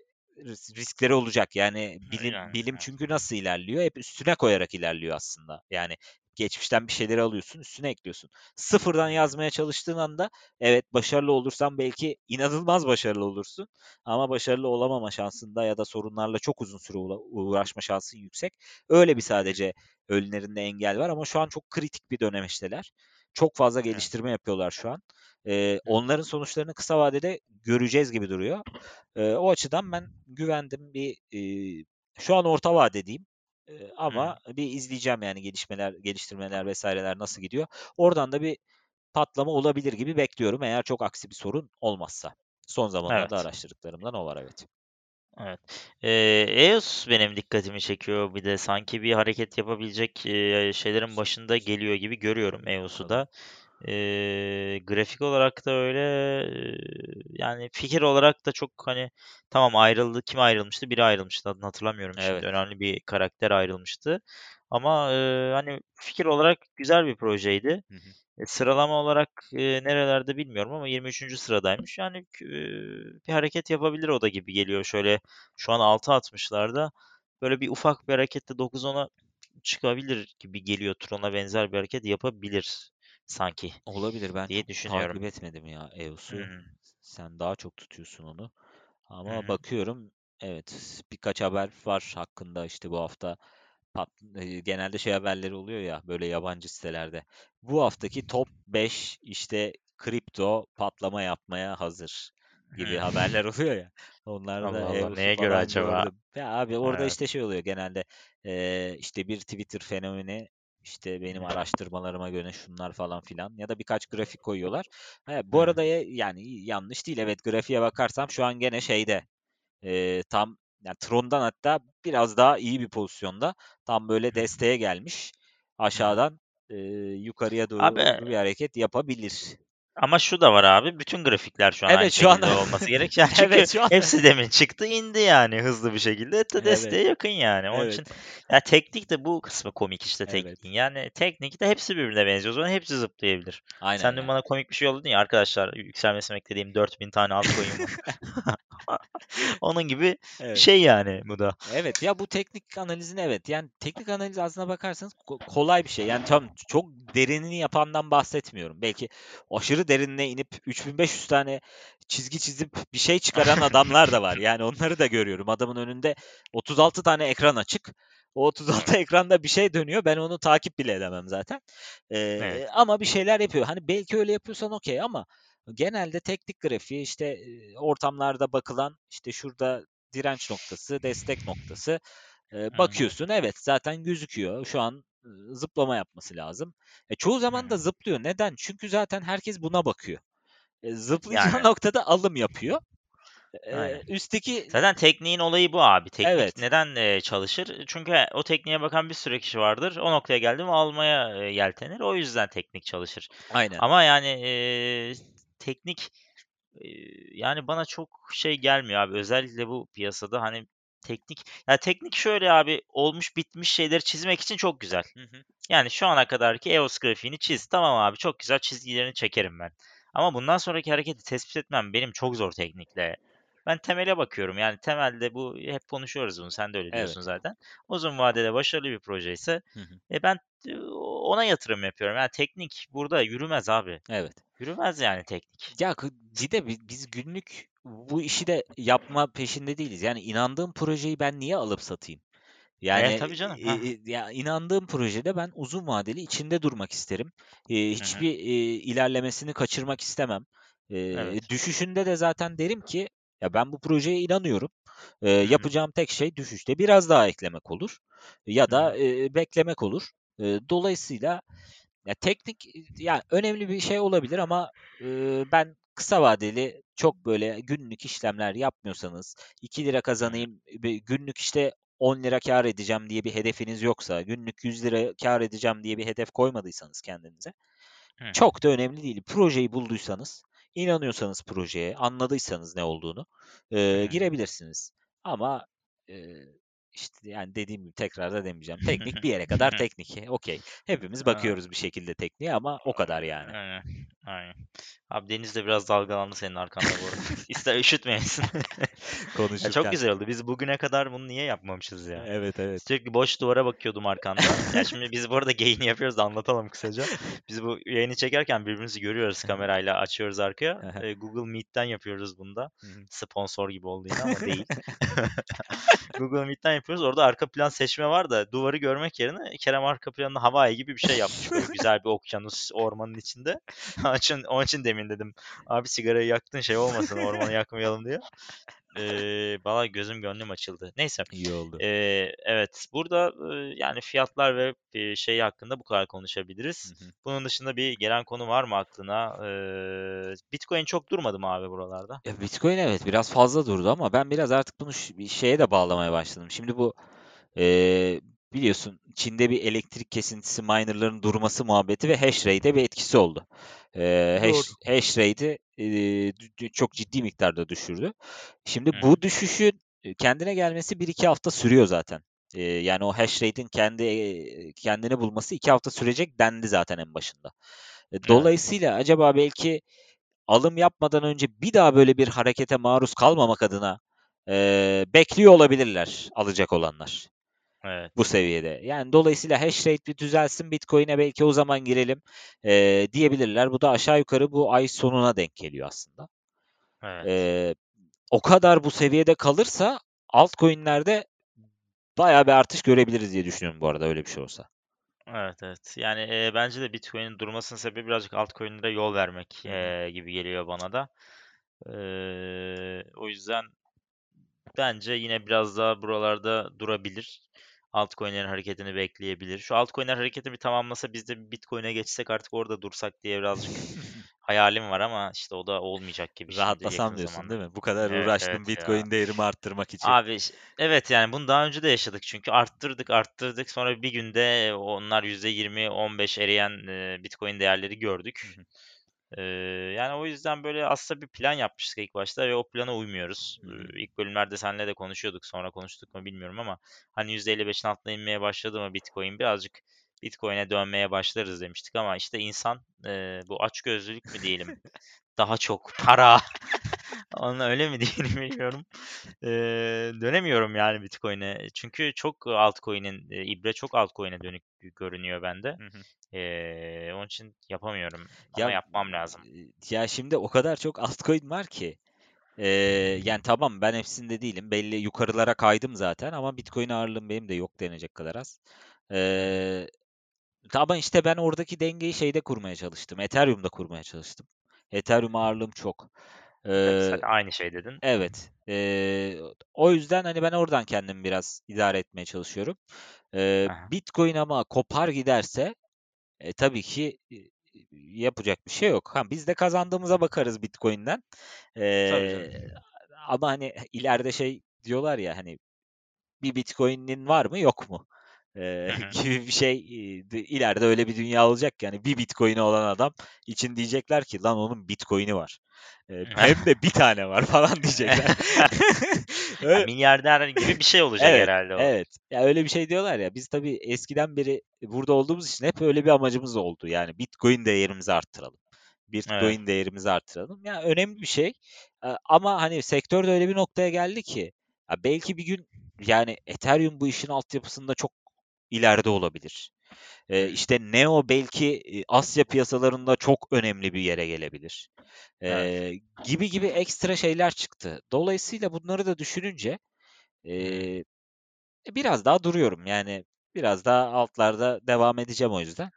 riskleri olacak. Yani bilim Yani, bilim çünkü nasıl ilerliyor? Hep üstüne koyarak ilerliyor aslında. Yani geçmişten bir şeyleri alıyorsun, üstüne ekliyorsun. Sıfırdan yazmaya çalıştığın anda evet başarılı olursan belki inanılmaz başarılı olursun. Ama başarılı olamama şansında ya da sorunlarla çok uzun süre uğraşma şansın yüksek. Öyle bir sadece önlerinde engel var ama şu an çok kritik bir dönemişteler. Çok fazla geliştirme yapıyorlar şu an. Ee, onların sonuçlarını kısa vadede göreceğiz gibi duruyor. Ee, o açıdan ben güvendim. Bir e, şu an orta vade diyeyim. Ama Hı. bir izleyeceğim yani gelişmeler, geliştirmeler vesaireler nasıl gidiyor. Oradan da bir patlama olabilir gibi bekliyorum eğer çok aksi bir sorun olmazsa. Son zamanlarda Evet. araştırdıklarımdan o var evet. Evet. Eee, EOS benim dikkatimi çekiyor. Bir de sanki bir hareket yapabilecek eee, şeylerin başında geliyor gibi görüyorum EOS'u da. Eee, grafik olarak da öyle. eee, yani fikir olarak da çok hani tamam ayrıldı. Kim ayrılmıştı? Biri ayrılmıştı. Adını hatırlamıyorum şimdi. Evet. Önemli bir karakter ayrılmıştı. Ama eee, hani fikir olarak güzel bir projeydi. Hı hı. E, sıralama olarak e, nerelerde bilmiyorum ama 23. sıradaymış. Yani e, bir hareket yapabilir o da gibi geliyor. Şöyle şu an 6.60'larda böyle bir ufak bir harekette 9-10'a çıkabilir gibi geliyor. Tron'a benzer bir hareket yapabilir sanki Olabilir ben diye düşünüyorum. takip etmedim ya EOS'u. Hı. Sen daha çok tutuyorsun onu. Ama hı. bakıyorum evet birkaç haber var hakkında işte bu hafta pat, e, genelde şey haberleri oluyor ya böyle yabancı sitelerde. Bu haftaki top 5 işte kripto patlama yapmaya hazır gibi haberler oluyor ya. Onlarda Allah Allah EOS'u neye göre acaba? gördüm. Ya abi orada Evet. işte şey oluyor genelde e, işte bir Twitter fenomeni işte benim araştırmalarıma göre şunlar falan filan ya da birkaç grafik koyuyorlar. Ha, bu arada ya- yani yanlış değil evet grafiğe bakarsam şu an gene şeyde e, tam yani Tron'dan hatta biraz daha iyi bir pozisyonda tam böyle desteğe gelmiş aşağıdan e, yukarıya doğru Abi bir hareket yapabilir. ama şu da var abi. Bütün grafikler şu an aynı Evet şu şekilde anda olması gerek. Yani çünkü evet şu anda hepsi demin çıktı indi yani hızlı bir şekilde. Hatta evet desteğe yakın yani. Onun için evet ya teknik de bu kısmı komik işte evet tekniğin. Yani teknikte hepsi birbirine benziyor. O zaman hepsi zıplayabilir. aynen Sen dün ya. bana komik bir şey yolladın ya arkadaşlar yükselmesini beklediğim 4000 tane altcoin var. Onun gibi Evet. şey yani bu da. Evet ya bu teknik analizin evet yani teknik analiz aslına bakarsanız ko- kolay bir şey. Yani tam çok derinini yapandan bahsetmiyorum. Belki aşırı derinine inip 3500 tane çizgi çizip bir şey çıkaran adamlar da var. Yani onları da görüyorum. Adamın önünde 36 tane ekran açık. O 36 Evet. ekranda bir şey dönüyor. Ben onu takip bile edemem zaten. Ee, Evet. ama bir şeyler yapıyor. Hani belki öyle yapıyorsan okey ama genelde teknik grafiği işte ortamlarda bakılan işte şurada direnç noktası, destek noktası. E, bakıyorsun evet zaten gözüküyor. Şu an zıplama yapması lazım. E, çoğu zaman da zıplıyor. Neden? Çünkü zaten herkes buna bakıyor. E, zıplayacağı Yani noktada alım yapıyor. E, aynen. üstteki Zaten tekniğin olayı bu abi. Teknik evet neden e, çalışır? Çünkü o tekniğe bakan bir sürü kişi vardır. O noktaya geldi mi almaya e, yeltenir. O yüzden teknik çalışır. aynen. Ama yani e, teknik yani bana çok şey gelmiyor abi. Özellikle bu piyasada hani teknik ya teknik şöyle abi olmuş bitmiş şeyleri çizmek için çok güzel. Hı hı. Yani şu ana kadarki EOS grafiğini çiz. Tamam abi çok güzel çizgilerini çekerim ben. Ama bundan sonraki hareketi tespit etmem benim çok zor teknikle. Ben temele bakıyorum. Yani temelde bu hep konuşuyoruz bunu. Sen de öyle diyorsun Evet. zaten. Uzun vadede başarılı bir proje ise e ben e, ona yatırım yapıyorum. Yani teknik burada yürümez abi. Evet. Yürümez yani teknik. Ya bir de bi- biz günlük bu işi de yapma peşinde değiliz. Yani inandığım projeyi ben niye alıp satayım? E Yani tabii canım. e, Ha. e, ya inandığım projede ben uzun vadeli içinde durmak isterim. E, hiçbir e, ilerlemesini kaçırmak istemem. E, Evet. düşüşünde de zaten derim ki ya ben bu projeye inanıyorum. E, yapacağım tek şey düşüşte biraz daha eklemek olur ya da e, beklemek olur. E, dolayısıyla ya teknik ya önemli bir şey olabilir ama e, ben kısa vadeli çok böyle günlük işlemler yapmıyorsanız 2 lira kazanayım günlük işte 10 lira kar edeceğim diye bir hedefiniz yoksa günlük 100 lira kar edeceğim diye bir hedef koymadıysanız kendinize hı. çok da önemli değil. Projeyi bulduysanız, inanıyorsanız projeye, anladıysanız ne olduğunu e, girebilirsiniz. Ama e, işte yani dediğim gibi tekrar da demeyeceğim. Teknik bir yere kadar teknik. Okey. Hepimiz bakıyoruz bir şekilde tekniğe ama o kadar yani. Aynen. Aynen. Abi deniz de biraz dalgalandı senin arkanda bu arada. İster üşütmeyesin. Ya çok Konuşurken. güzel oldu. Biz bugüne kadar bunu niye yapmamışız ya? Evet evet. Sürekli boş duvara bakıyordum arkanda. Ya şimdi biz bu arada geyini yapıyoruz da anlatalım kısaca. Biz bu yayını çekerken birbirimizi görüyoruz kamerayla açıyoruz arkaya. Ee, Google Meet'ten yapıyoruz bunda. Sponsor gibi oldu yine ama değil. Google Meet'ten yapıyoruz. Orada arka plan seçme var da duvarı görmek yerine Kerem arka planında Hawaii gibi bir şey yapmış. Böyle güzel bir okyanus ormanın içinde. Onun, için, onun için demin dedim. Abi sigarayı yaktın şey olmasın ormanı yakmayalım diye. Ee, valla gözüm gönlüm açıldı. Neyse. İyi oldu. Ee, evet. Burada e, yani fiyatlar ve e, şey hakkında bu kadar konuşabiliriz. Hı hı. Bunun dışında bir gelen konu var mı aklına? Ee, Bitcoin çok durmadı mı abi buralarda? Ya Bitcoin evet biraz fazla durdu ama ben biraz artık bunu şeye de bağlamaya başladım. Şimdi bu eee, biliyorsun Çin'de bir elektrik kesintisi minerların durması muhabbeti ve hash rate'e bir etkisi oldu. Doğru. hash, hash rate'i dü- çok ciddi miktarda düşürdü. Şimdi bu düşüşün e, kendine gelmesi 1-2 hafta sürüyor zaten. Eee, yani o hash rate'in kendi e, kendini bulması 2 hafta sürecek dendi zaten en başında. E, Evet. Dolayısıyla acaba belki alım yapmadan önce bir daha böyle bir harekete maruz kalmamak adına eee, bekliyor olabilirler alacak olanlar Evet. bu seviyede. Yani dolayısıyla hash rate bir düzelsin Bitcoin'e belki o zaman girelim eee, diyebilirler. Bu da aşağı yukarı bu ay sonuna denk geliyor aslında. Evet. Eee, o kadar bu seviyede kalırsa altcoin'lerde bayağı bir artış görebiliriz diye düşünüyorum bu arada öyle bir şey olsa. Evet evet. Yani e, bence de Bitcoin'in durmasının sebebi birazcık altcoin'lere yol vermek e, gibi geliyor bana da. Ee, o yüzden bence yine biraz daha buralarda durabilir. Altcoin'lerin hareketini bekleyebilir. Şu altcoin'ler hareketi bir tamamlasa biz de Bitcoin'e geçsek artık orada dursak diye birazcık hayalim var ama işte o da olmayacak gibi Rahatlasam diyorsun zamanda. değil mi? Bu kadar Evet, uğraştım evet ya. Bitcoin değerimi arttırmak için. Abi evet yani bunu daha önce de yaşadık çünkü arttırdık arttırdık sonra bir günde onlar %20 15 eriyen Bitcoin değerleri gördük. Ee, yani o yüzden böyle aslında bir plan yapmıştık ilk başta ve o plana uymuyoruz. Ee, İlk bölümlerde seninle de konuşuyorduk sonra konuştuk mu bilmiyorum ama hani %55'in altına inmeye başladı mı Bitcoin? Birazcık Bitcoin'e dönmeye başlarız demiştik ama işte insan e, bu açgözlülük mü diyelim daha çok para Onun öyle mi diyelim bilmiyorum. Ee, dönemiyorum yani Bitcoin'e. Çünkü çok altcoin'in e, ibre çok altcoin'e dönük görünüyor bende. Hı hı. Ee, onun için yapamıyorum ama Ya yapmam lazım. e, ya şimdi o kadar çok altcoin var ki. Ee, yani tamam ben hepsinde değilim. Belli yukarılara kaydım zaten ama Bitcoin ağırlığım benim de yok denecek kadar az. Ee, ama işte ben oradaki dengeyi şeyde kurmaya çalıştım. Ethereum'da kurmaya çalıştım. Ethereum ağırlığım çok. Ee, sen aynı şey dedin. evet. Ee, o yüzden hani ben oradan kendimi biraz idare etmeye çalışıyorum. Aha, Bitcoin ama kopar giderse e, tabii ki e, yapacak bir şey yok. Ha, biz de kazandığımıza bakarız Bitcoin'den. tabii canım. Ama hani ileride şey diyorlar ya hani bir Bitcoin'in var mı yok mu? Hı. gibi bir şey e, de- ileride öyle bir dünya olacak yani bir Bitcoin'i olan adam için diyecekler ki lan onun Bitcoin'i var. Ee, hem de bir tane var falan diyecekler. Öyle, milyarder gibi bir şey olacak Evet, herhalde o. evet. Ya öyle bir şey diyorlar ya. Biz tabii eskiden beri burada olduğumuz için hep öyle bir amacımız oldu. Yani Bitcoin değerimizi arttıralım. Evet. Bitcoin değerimizi arttıralım. Ya önemli bir şey. Ama hani sektör de öyle bir noktaya geldi ki ya belki bir gün yani Ethereum bu işin altyapısında çok ileride olabilir. Hmm. işte Neo belki e, Asya piyasalarında çok önemli bir yere gelebilir. Evet. Ee, gibi gibi ekstra şeyler çıktı. Dolayısıyla bunları da düşününce e, biraz daha duruyorum. Yani biraz daha altlarda devam edeceğim o yüzden.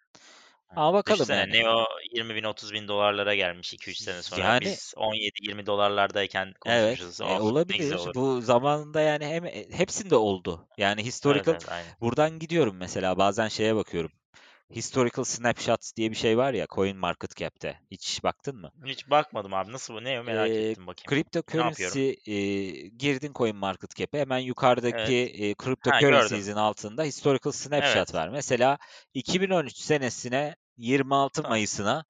Ama bakalım Düşünsene yani. Neo 20 bin 30 bin dolarlara gelmiş 2-3 sene sonra. Yani Biz 17-20 dolarlardayken evet konuşmuşuz. e, ne güzel olabilir. Bu zamanında yani hem e, hepsinde oldu. Yani Evet historical evet aynen. buradan gidiyorum mesela bazen şeye bakıyorum. Historical snapshots diye bir şey var ya CoinMarketCap'te. Hiç baktın mı? Hiç bakmadım abi. Nasıl bu? Ne? Merak Ee, ettim bakayım. Cryptocurrency e, girdin CoinMarketCap'e hemen Evet. yukarıdaki e, Ha gördüm. cryptocurrencies'in altında historical snapshot Evet. var. Mesela 2013 senesine 26 Tamam. Mayıs'ına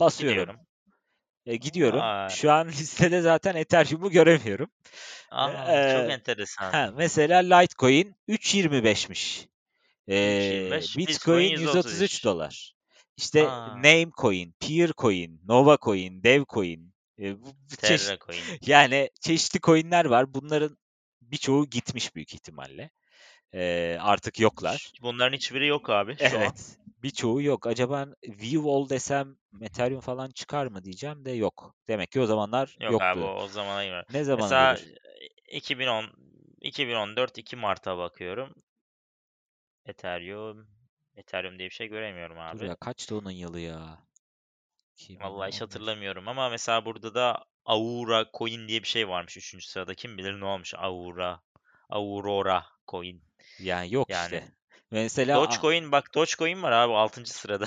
basıyorum. Gidiyorum. E, gidiyorum. Vay. Şu an listede zaten Ethereum'u göremiyorum. Aa çok Ee, enteresan. ha, mesela Litecoin 3.25'miş. Ee, 3.25. Bitcoin Bitcoin 133 133. dolar. İşte Aa. Namecoin, Peercoin, Novacoin, Devcoin, e, bu, bu çeşit Terra coin. yani çeşitli coinler var. Bunların birçoğu gitmiş büyük ihtimalle. Ee, artık yoklar. Bunların hiçbiri yok abi şu an. Evet. Birçoğu yok. Acaba View desem Ethereum falan çıkar mı diyeceğim de yok. Demek ki o zamanlar Yok abi yoktu. o, o zamana. Ne zamana Mesela gelir? 2010 2014 2 Mart'a bakıyorum. Ethereum Ethereum diye bir şey göremiyorum Dur abi. ya kaçtı onun yılı ya? Vallahi hiç 2015. hatırlamıyorum ama mesela burada da Aura Coin diye bir şey varmış 3. sırada. Kim bilir ne olmuş Aura. Aurora Coin. Yani yok Yani işte. Mesela Dogecoin bak Dogecoin var abi 6. sırada.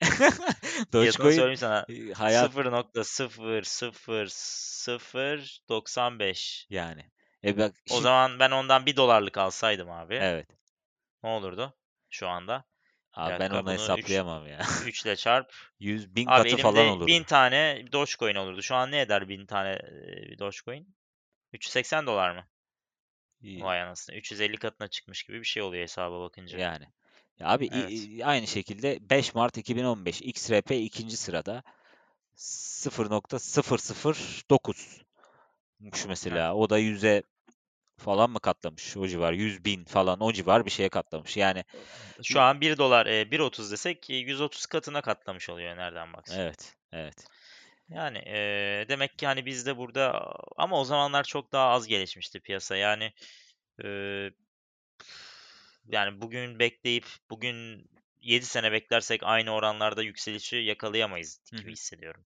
Dogecoin söyleyeyim sana. e, hayat 0.00095. yani. E bak O şimdi zaman ben ondan 1 dolarlık alsaydım abi. evet. Ne olurdu şu anda? Abi ben onu bunu 3 hesaplayamam ya. 3 ile çarp. 100 bin Abi katı falan olurdu. 1000 tane Dogecoin olurdu. Şu an ne eder 1000 tane Dogecoin? 380 dolar mı? İyi, Vay anasını. 350 katına çıkmış gibi bir şey oluyor hesaba bakınca. Yani. Ya abi Evet. i- aynı şekilde 5 Mart 2015 XRP ikinci sırada 0.009'muş Heh. mesela. O da 100'e falan mı katlamış o civar? 100 bin falan o civar bir şeye katlamış. Yani Şu an 1 dolar e, 1.30 desek e, 130 katına katlamış oluyor nereden baksan. evet evet. Yani e, demek ki hani biz de burada ama o zamanlar çok daha az gelişmişti piyasa. Yani e, yani bugün bekleyip bugün 7 sene beklersek aynı oranlarda yükselişi yakalayamayız gibi hı. hissediyorum.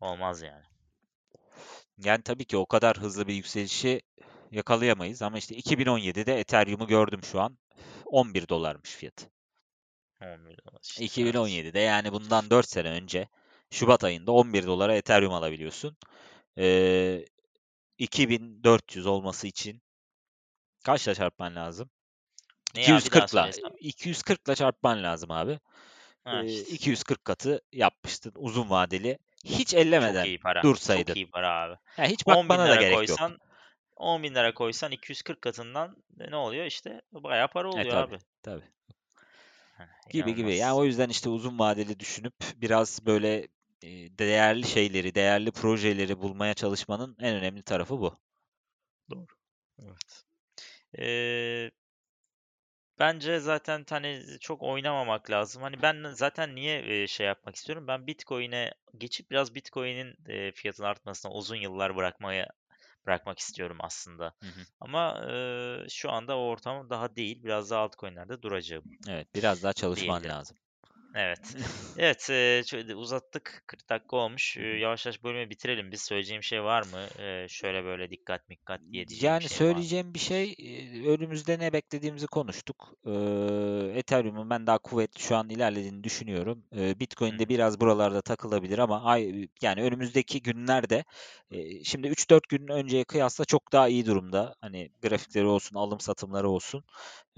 Olmaz yani. Yani tabii ki o kadar hızlı bir yükselişi yakalayamayız ama işte 2017'de Ethereum'u gördüm şu an. 11 dolarmış fiyatı. 11 dolar işte. Evet. 2017'de yani bundan 4 sene önce Şubat ayında 11 dolara Ethereum alabiliyorsun. Ee, 2400 olması için kaçla çarpman lazım? Ne ya? Bir daha 240'la söylesem. 240'la çarpman lazım abi. Ha, işte. 240 katı yapmıştın uzun vadeli. Hiç Çok ellemeden iyi para. dursaydın. Çok iyi para abi. Yani hiç 10 bin bakmana da gerek yok. Koysan 10 bin lira koysan 240 katından e, ne oluyor işte bayağı para E oluyor tabii, abi. tabii. Gibi gibi. Yani o yüzden işte uzun vadeli düşünüp biraz böyle e, değerli şeyleri, değerli projeleri bulmaya çalışmanın en önemli tarafı bu. Doğru. Evet. Ee, bence zaten hani çok oynamamak lazım. Hani ben zaten niye e, şey yapmak istiyorum? Ben Bitcoin'e geçip biraz Bitcoin'in e, fiyatının artmasına uzun yıllar bırakmaya bırakmak istiyorum aslında. Hı hı. Ama e, şu anda o ortam daha değil. Biraz daha altcoin'lerde duracağım Evet, biraz daha çalışman diyebilirim. lazım. Evet. Evet, eee, şöyle uzattık. 40 dakika olmuş. Eee, yavaş yavaş bölümü bitirelim. Biz söyleyeceğim şey var mı? Eee, şöyle böyle dikkat mikkat diye diyeceğim bir Yani şey var mı? söyleyeceğim bir şey, e, önümüzde ne beklediğimizi konuştuk. Ee, Ethereum'un ben daha kuvvetli şu an ilerlediğini düşünüyorum. Ee, Hı Bitcoin de hı. biraz buralarda takılabilir ama ay, yani önümüzdeki günlerde e, şimdi 3-4 gün önceye kıyasla çok daha iyi durumda. Hani grafikleri olsun, alım satımları olsun.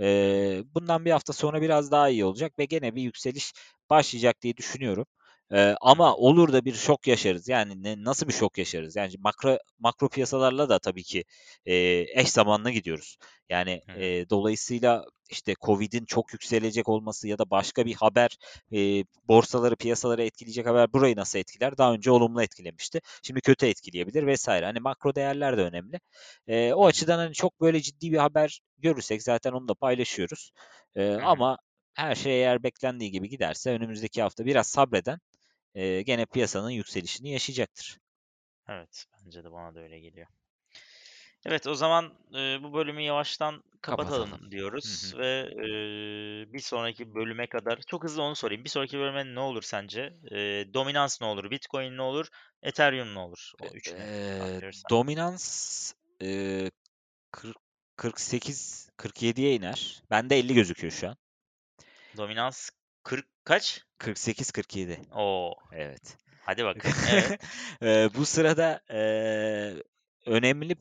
Ee, bundan bir hafta sonra biraz daha iyi olacak ve gene bir yükseliş başlayacak diye düşünüyorum. Ee, ama olur da bir şok yaşarız. Yani ne, nasıl bir şok yaşarız? Yani makro makro piyasalarla da tabii ki e, eş zamanlı gidiyoruz. Yani e, dolayısıyla işte Covid'in çok yükselecek olması ya da başka bir haber e, borsaları, piyasaları etkileyecek haber burayı nasıl etkiler? Daha önce olumlu etkilemişti. Şimdi kötü etkileyebilir vesaire. Hani makro değerler de önemli. E, o açıdan hani çok böyle ciddi bir haber görürsek zaten onu da paylaşıyoruz. E, ama her şey eğer beklendiği gibi giderse önümüzdeki hafta biraz sabreden e, gene piyasanın yükselişini yaşayacaktır. Evet, bence de bana da öyle geliyor. Evet, o zaman eee, bu bölümü yavaştan Kapatalım. kapatalım Hı diyoruz hı. ve eee, bir sonraki bölüme kadar çok hızlı onu sorayım. Bir sonraki bölüme ne olur sence? Eee, dominans ne olur? Bitcoin ne olur? Ethereum ne olur? O üçünü verirsen. dominans 40 48 47'ye iner. Bende 50 gözüküyor şu an. Dominans 40 kaç? 48 47. Oo, Evet. hadi bakalım. Evet. Eee, bu sırada eee, önemli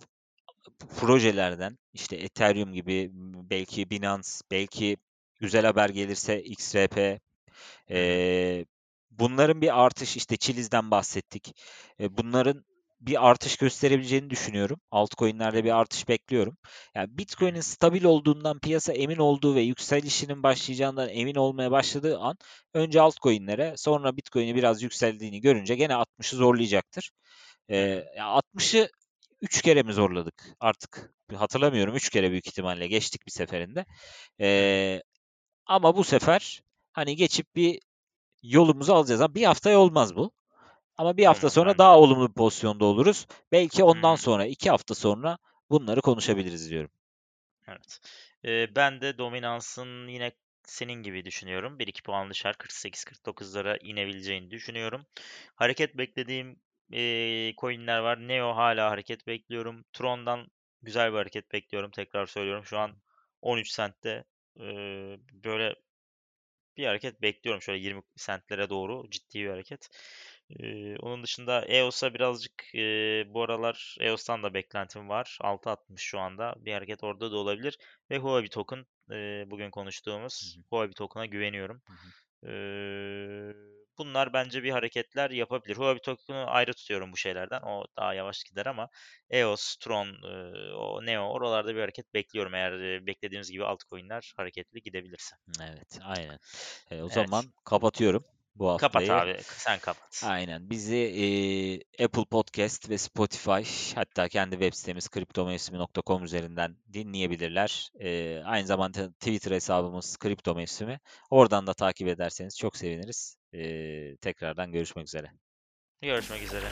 projelerden işte Ethereum gibi belki Binance, belki güzel haber gelirse XRP. Eee, bunların bir artış işte Chiliz'den bahsettik. Eee, bunların bir artış gösterebileceğini düşünüyorum. Altcoin'lerde bir artış bekliyorum. Yani Bitcoin'in stabil olduğundan piyasa emin olduğu ve yükselişinin başlayacağından emin olmaya başladığı an önce altcoin'lere sonra Bitcoin'i biraz yükseldiğini görünce gene 60'ı zorlayacaktır. Ya 60'ı 3 kere mi zorladık? Artık hatırlamıyorum. 3 kere büyük ihtimalle geçtik bir seferinde. Eee, ama bu sefer hani geçip bir yolumuzu alacağız. Ama bir haftaya olmaz bu. Ama bir hafta sonra daha olumlu bir pozisyonda oluruz. Belki ondan sonra, iki hafta sonra bunları konuşabiliriz diyorum. Evet. Eee, ben de dominansın yine senin gibi düşünüyorum. 1-2 puan dışarı 48-49'lara inebileceğini düşünüyorum. Hareket beklediğim eee coinler var. Neo hala hareket bekliyorum. Tron'dan güzel bir hareket bekliyorum. Tekrar söylüyorum. Şu an 13 centte eee, böyle bir hareket bekliyorum. Şöyle 20 centlere doğru ciddi bir hareket. Eee, onun dışında EOS'a birazcık eee, bu aralar EOS'tan da beklentim var. 6.60 şu anda. Bir hareket orada da olabilir. Ve Huobi Token eee, bugün konuştuğumuz Huobi Token'a güveniyorum. Eee, bunlar bence bir hareketler yapabilir. Huobi Token'ı ayrı tutuyorum bu şeylerden. O daha yavaş gider ama EOS, Tron, eee, o Neo oralarda bir hareket bekliyorum eğer eee, beklediğimiz gibi altcoin'ler hareketli gidebilirse. Evet, aynen. E, o Evet. zaman kapatıyorum bu Kapat haftayı. abi. Sen kapat. Aynen. Bizi e, Apple Podcast ve Spotify hatta kendi web sitemiz kriptomevsimi.com üzerinden dinleyebilirler. E, aynı zamanda Twitter hesabımız Kripto Mevsimi. Oradan da takip ederseniz çok seviniriz. E, tekrardan görüşmek üzere. Görüşmek üzere.